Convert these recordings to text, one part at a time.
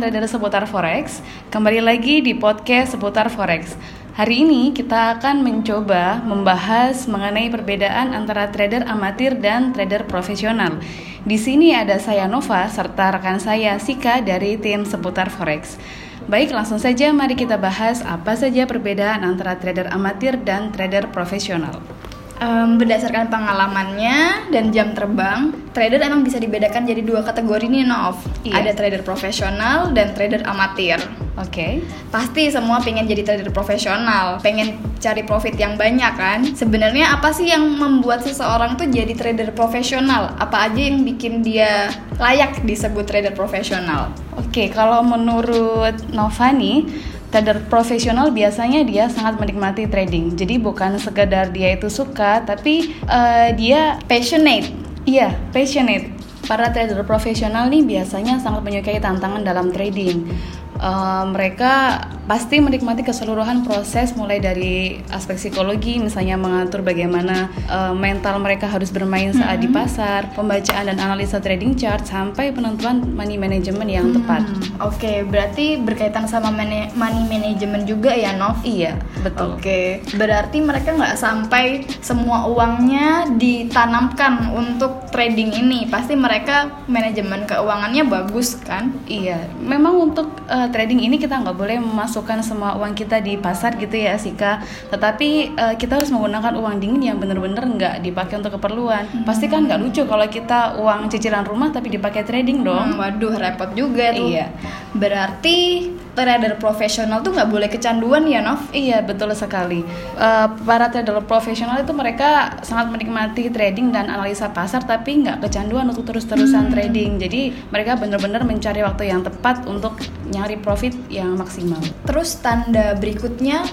trader seputar forex. Kembali lagi di podcast seputar forex. Hari ini kita akan mencoba membahas mengenai perbedaan antara trader amatir dan trader profesional. Di sini ada saya Nova serta rekan saya Sika dari tim seputar forex. Baik, langsung saja mari kita bahas apa saja perbedaan antara trader amatir dan trader profesional. Um, berdasarkan pengalamannya dan jam terbang, trader emang bisa dibedakan jadi dua kategori nih, Nov. Iya. Ada trader profesional dan trader amatir. Oke. Pasti semua pengen jadi trader profesional, pengen cari profit yang banyak kan? Sebenarnya apa sih yang membuat seseorang tuh jadi trader profesional? Apa aja yang bikin dia layak disebut trader profesional? Oke, kalau menurut Nova nih, trader profesional biasanya dia sangat menikmati trading. Jadi bukan sekedar dia itu suka, tapi eh, dia Passionate. iya passionate. Para trader profesional nih biasanya sangat menyukai tantangan dalam trading. Eh, mereka pasti menikmati keseluruhan proses mulai dari aspek psikologi, misalnya mengatur bagaimana eh, mental mereka harus bermain saat di pasar, pembacaan dan analisa trading chart sampai penentuan money management yang tepat. Hmm, Oke, berarti berkaitan sama mane- money management juga ya, Nov? Iya, betul. Oke, berarti mereka nggak sampai semua uangnya ditanamkan untuk trading ini. Pasti mereka manajemen keuangannya bagus kan? Iya, memang untuk uh, trading ini kita nggak boleh memasukkan semua uang kita di pasar gitu ya Sika. Tetapi uh, kita harus menggunakan uang dingin yang benar-benar nggak dipakai untuk keperluan. Pasti kan nggak lucu kalau kita uang cicilan rumah tapi dipakai trading dong. Hmm, waduh, repot juga tuh. Iya. Berarti trader profesional tuh nggak boleh kecanduan ya, Nov? Iya betul sekali. Uh, para trader profesional itu mereka sangat menikmati trading dan analisa pasar, tapi nggak kecanduan untuk terus-terusan trading. Jadi mereka benar-benar mencari waktu yang tepat untuk nyari profit yang maksimal. Terus tanda berikutnya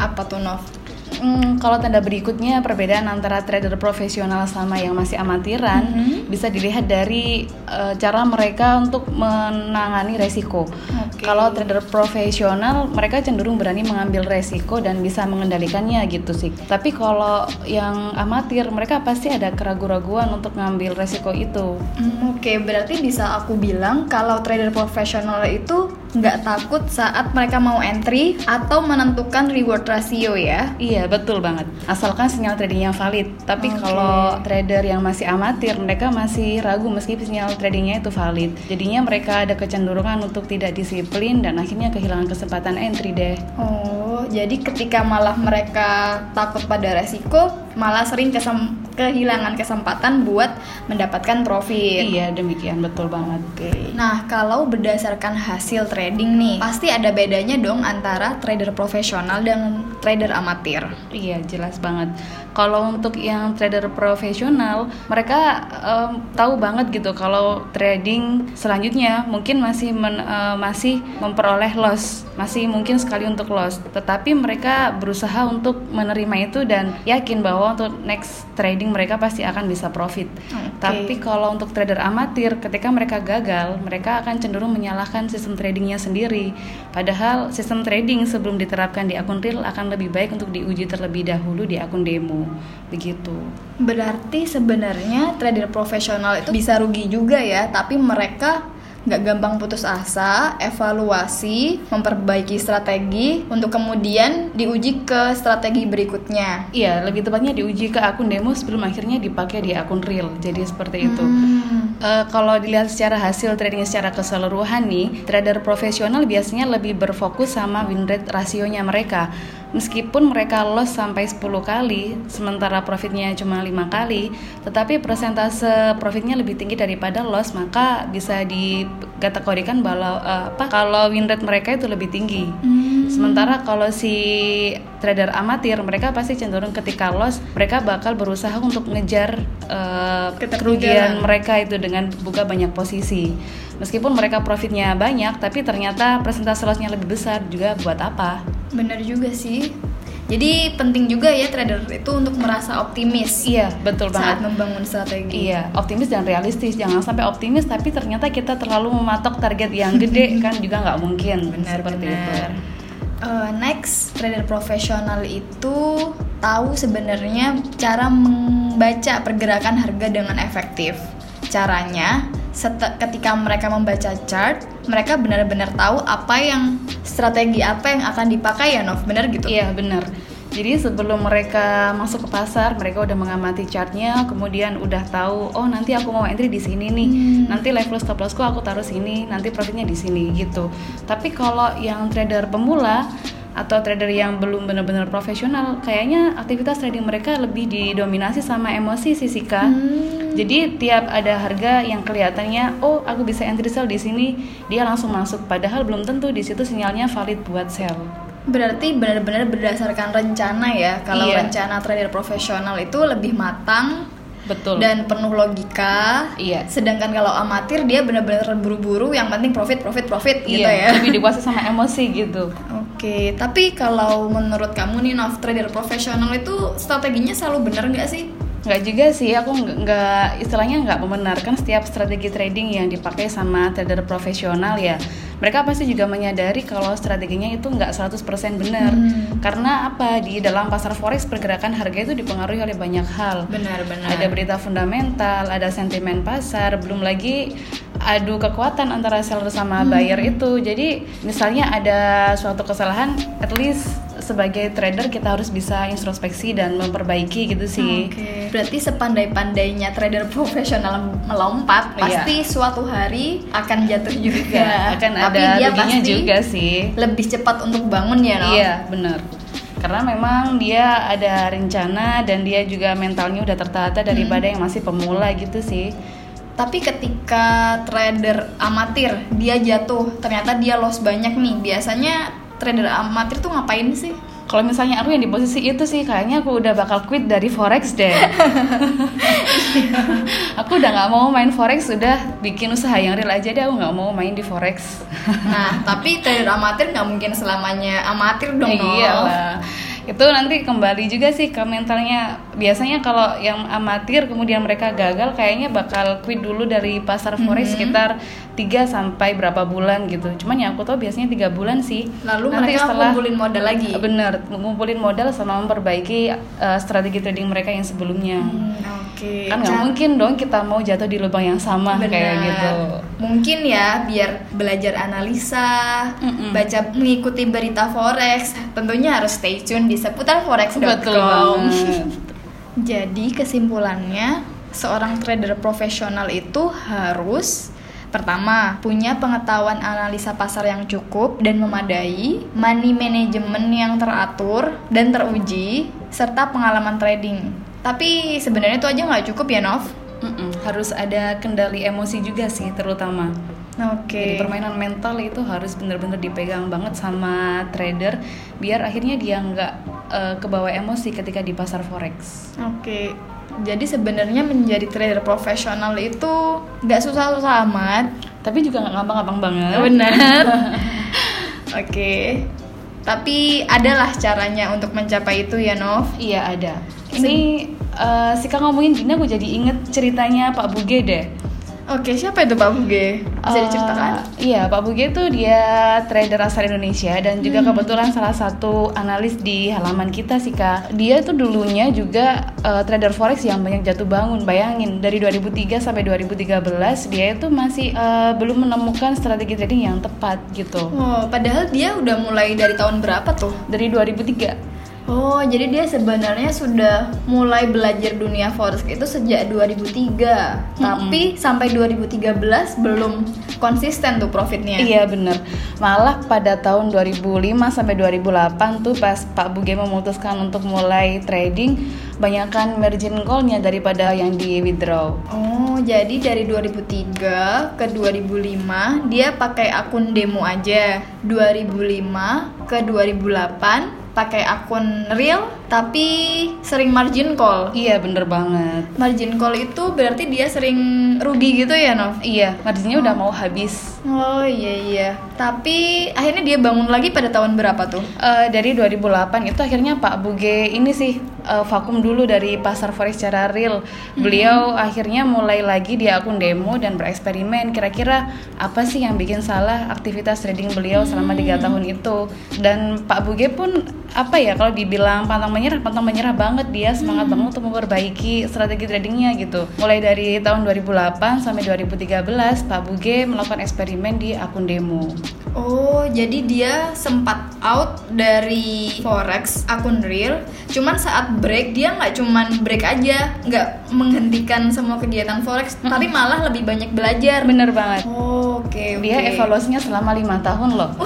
apa tuh, Nov? Hmm, kalau tanda berikutnya perbedaan antara trader profesional sama yang masih amatiran Mhm. bisa dilihat dari eh, cara mereka untuk menangani resiko. Oke. Kalau trader profesional mereka cenderung berani mengambil resiko dan bisa mengendalikannya gitu sih. Tapi kalau yang amatir mereka pasti ada keraguan-raguan untuk mengambil resiko itu. Hmm, Oke, berarti bisa aku bilang kalau trader profesional itu nggak takut saat mereka mau entry atau menentukan reward ratio ya. Iya betul banget. Asalkan sinyal tradingnya valid. Tapi Oke. kalau trader yang masih amatir, mereka masih ragu meski sinyal tradingnya itu valid. Jadinya mereka ada kecenderungan untuk tidak disiplin dan akhirnya kehilangan kesempatan entry deh. Oh, jadi ketika malah mereka takut pada resiko, malah sering kesem- kehilangan kesempatan buat mendapatkan profit. Iya demikian betul banget. Oke. Nah, kalau berdasarkan hasil trading nih, pasti ada bedanya dong antara trader profesional dan trader amatir. Iya jelas banget. Kalau untuk yang trader profesional, mereka em, tahu banget gitu kalau trading selanjutnya mungkin masih men- eh, masih memperoleh loss, masih mungkin sekali untuk loss. Tetapi mereka berusaha untuk menerima itu dan yakin bahwa untuk next trading mereka pasti akan bisa profit. Oke. Tapi kalau untuk trader amatir, ketika mereka gagal, mereka akan cenderung menyalahkan sistem tradingnya sendiri. Padahal sistem trading sebelum diterapkan di akun real akan lebih baik untuk diuji terlebih dahulu di akun demo. Begitu. Berarti sebenarnya trader profesional itu bisa rugi juga ya, tapi mereka nggak gampang putus asa, evaluasi, memperbaiki strategi untuk kemudian diuji ke strategi berikutnya. Iya, lebih tepatnya diuji ke akun demo sebelum akhirnya dipakai di akun real. Jadi seperti itu. Hmm. Eh, kalau dilihat secara hasil trading secara keseluruhan nih, trader profesional biasanya lebih berfokus sama win rate rasionya mereka. Meskipun mereka loss sampai 10 kali, sementara profitnya cuma lima kali, tetapi persentase profitnya lebih tinggi daripada loss, maka bisa dikategorikan bahwa eh, apa kalau win rate mereka itu lebih tinggi. Hmm. Sementara kalau si trader amatir, mereka pasti cenderung ketika loss, mereka bakal berusaha untuk ngejar Ketertinggalan. kerugian mereka itu dengan buka banyak posisi. Meskipun mereka profitnya banyak, tapi ternyata persentase lossnya lebih besar juga buat apa? Bener juga sih. Jadi penting juga ya trader itu untuk merasa optimis Iya, betul saat banget. membangun strategi. Iya, optimis dan realistis. Jangan sampai optimis tapi ternyata kita terlalu mematok target yang gede kan juga nggak mungkin. Benar seperti itu. benar. Eh, next, trader profesional itu tahu sebenarnya cara membaca pergerakan harga dengan efektif. Caranya, ketika mereka membaca chart, mereka benar-benar tahu apa yang strategi apa yang akan dipakai ya Nov benar gitu Iya benar. Jadi sebelum mereka masuk ke pasar, mereka udah mengamati chartnya, kemudian udah tahu, oh nanti aku mau entry di sini nih, nanti level stop lossku aku taruh sini, nanti profitnya di sini gitu. Tapi kalau yang trader pemula atau trader yang belum benar-benar profesional, kayaknya aktivitas trading mereka lebih didominasi sama emosi sih Sika. Jadi tiap ada harga yang kelihatannya, oh aku bisa entry sell di sini, dia langsung masuk. Padahal belum tentu di situ sinyalnya valid buat sell. Berarti benar-benar berdasarkan rencana ya. Kalau Iya. rencana trader profesional itu lebih matang Betul. dan penuh logika. Iya. Sedangkan kalau amatir dia benar-benar terburu-buru, yang penting profit, profit, profit gitu iya, ya. lebih dikuasai sama emosi gitu. Oke, tapi kalau menurut kamu nih Nov, trader profesional itu strateginya selalu benar nggak sih? Nggak juga sih, aku nggak- istilahnya nggak membenarkan setiap strategi trading yang dipakai sama trader profesional ya. Mereka pasti juga menyadari kalau strateginya itu nggak 100% benar. Karena apa? Di dalam pasar forex pergerakan harga itu dipengaruhi oleh banyak hal. Benar-benar. Ada berita fundamental, ada sentimen pasar, belum lagi adu kekuatan antara seller sama buyer itu. Jadi misalnya ada suatu kesalahan, at least sebagai trader kita harus bisa introspeksi dan memperbaiki gitu sih. Oke. Berarti sepandai-pandainya trader profesional melompat, Iya. pasti suatu hari akan jatuh juga. Ya, akan Tapi ada dia pasti juga sih. lebih cepat untuk bangun ya? Iya, benar. Karena memang dia ada rencana dan dia juga mentalnya udah tertata daripada yang masih pemula gitu sih. Tapi ketika trader amatir dia jatuh, ternyata dia loss banyak nih. Biasanya trader amatir tuh ngapain sih? Kalau misalnya aku yang di posisi itu sih kayaknya aku udah bakal quit dari forex deh. aku udah nggak mau main forex, udah bikin usaha yang real aja deh. Aku nggak mau main di forex. Nah, tapi trader amatir nggak mungkin selamanya amatir dong. Iya lah. Itu nanti kembali juga sih ke mentalnya. Biasanya kalau yang amatir kemudian mereka gagal kayaknya bakal quit dulu dari pasar forex sekitar 3 sampai berapa bulan gitu. Cuman yang aku tahu biasanya tiga bulan sih. Lalu Nanti mereka setelah- ngumpulin modal lagi. Bener, ngumpulin modal sama memperbaiki uh, strategi trading mereka yang sebelumnya. Hmm, Oke. Kan nggak Ca- mungkin dong kita mau jatuh di lubang yang sama kayak Benar. gitu. Mungkin ya biar belajar analisa, Mm-mm. baca mengikuti berita forex, tentunya harus stay tune di seputar forex.com. Betul banget. Jadi kesimpulannya seorang trader profesional itu harus Pertama, punya pengetahuan analisa pasar yang cukup dan memadai, money management yang teratur dan teruji, serta pengalaman trading. Tapi sebenarnya itu aja nggak cukup ya, Nov? Mm-mm, Harus ada kendali emosi juga sih terutama. Oke. Jadi permainan mental itu harus benar-benar dipegang banget sama trader biar akhirnya dia nggak eh, kebawa emosi ketika di pasar forex. Oke, jadi sebenarnya menjadi trader profesional itu nggak susah-susah amat. Tapi juga nggak gampang-gampang banget. Benar. Oke, tapi adalah caranya untuk mencapai itu ya, Nov. Iya ada. Ini eh, Sika ngomongin gini aku jadi inget ceritanya Pak Buge deh. Oke, siapa itu Pak Buge? Bisa Eh, diceritakan? Iya, Pak Buge itu dia trader asal Indonesia dan juga kebetulan salah satu analis di halaman kita sih Kak. Dia itu dulunya juga eh, trader forex yang banyak jatuh bangun. Bayangin dari 2003 sampai 2013 dia itu masih eh, belum menemukan strategi trading yang tepat gitu. Oh, padahal dia udah mulai dari tahun berapa tuh? Dari 2003. Oh, jadi dia sebenarnya sudah mulai belajar dunia forex itu sejak 2003. Tapi sampai 2013 belum konsisten tuh profitnya. Iya bener Malah pada tahun 2005 sampai 2008 tuh pas Pak Buge memutuskan untuk mulai trading Banyakkan margin call-nya daripada yang di withdraw Oh, jadi dari 2003 ke 2005 dia pakai akun demo aja. 2005 ke 2008 pakai akun real tapi sering margin call. Iya bener banget Margin call itu berarti dia sering rugi gitu ya, Nov? Iya marginnya udah mau habis Oh iya iya. Tapi akhirnya dia bangun lagi pada tahun berapa tuh? Eh, Dari 2008 itu akhirnya Pak Buge ini sih eh, vakum dulu dari pasar forex secara real Beliau akhirnya mulai lagi di akun demo dan bereksperimen Kira-kira apa sih yang bikin salah aktivitas trading beliau selama tiga tahun itu Dan Pak Buge pun apa ya kalau dibilang pantang menyerah, pantang menyerah banget dia semangat Hmm. banget untuk memperbaiki strategi tradingnya gitu. Mulai dari tahun 2008 sampai 2013, Pak Buge melakukan eksperimen di akun demo. Oh, jadi dia sempat out dari forex akun real. Cuman saat break dia nggak cuman break aja, nggak menghentikan semua kegiatan forex, tapi malah lebih banyak belajar. Bener banget. Oh, Oke, Dia oke. evaluasinya selama lima tahun loh.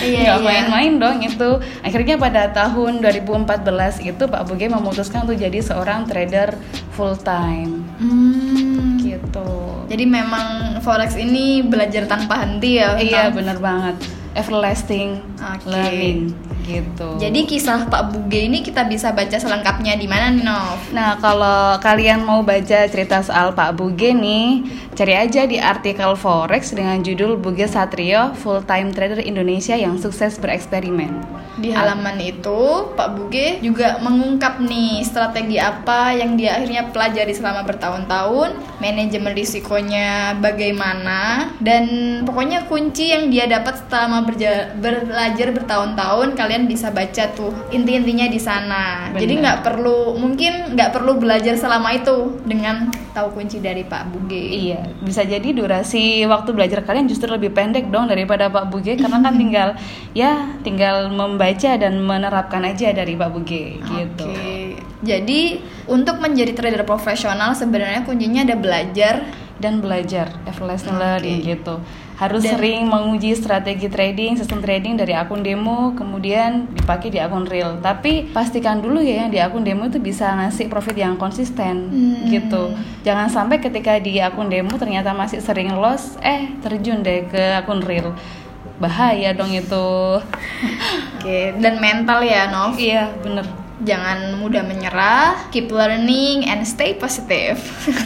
Iya, Nggak iya. main-main dong itu. Akhirnya pada tahun 2014 itu Pak Buge memutuskan untuk jadi seorang trader full time. Hmm. Gitu. Jadi memang forex ini belajar tanpa henti ya. Iya Nam? bener banget. Everlasting Oke. learning gitu. Jadi kisah Pak Buge ini kita bisa baca selengkapnya di mana nih, Nov? Nah, kalau kalian mau baca cerita soal Pak Buge nih, cari aja di artikel Forex dengan judul Buge Satrio, Full Time Trader Indonesia yang sukses bereksperimen. Di halaman itu, Pak Buge juga mengungkap nih strategi apa yang dia akhirnya pelajari selama bertahun-tahun, manajemen risikonya bagaimana, dan pokoknya kunci yang dia dapat selama berja- belajar bertahun-tahun kalian bisa baca tuh inti-intinya di sana. Benar. Jadi nggak perlu mungkin nggak perlu belajar selama itu dengan tahu kunci dari Pak Buge. Iya, bisa jadi durasi waktu belajar kalian justru lebih pendek dong daripada Pak Buge karena kan tinggal ya tinggal membaca dan menerapkan aja dari Pak Buge gitu. Oke. Jadi untuk menjadi trader profesional sebenarnya kuncinya ada belajar Dan belajar everlasting Oke. learning gitu. Harus Dan- sering menguji strategi trading, sistem trading dari akun demo, kemudian dipakai di akun real. Tapi pastikan dulu ya yang di akun demo itu bisa ngasih profit yang konsisten Hmm. gitu. Jangan sampai ketika di akun demo ternyata masih sering loss, eh terjun deh ke akun real. Bahaya dong itu. Oke, dan mental ya, Nov. iya, bener. Jangan mudah menyerah, keep learning and stay positive.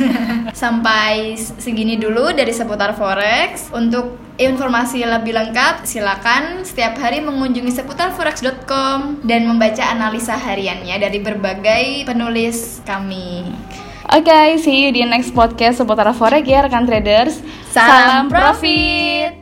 Sampai segini dulu dari seputar forex. Untuk informasi lebih lengkap, silakan setiap hari mengunjungi seputarforex.com dan membaca analisa hariannya dari berbagai penulis kami. Oke, see you di next podcast seputar forex ya rekan traders. Salam profit.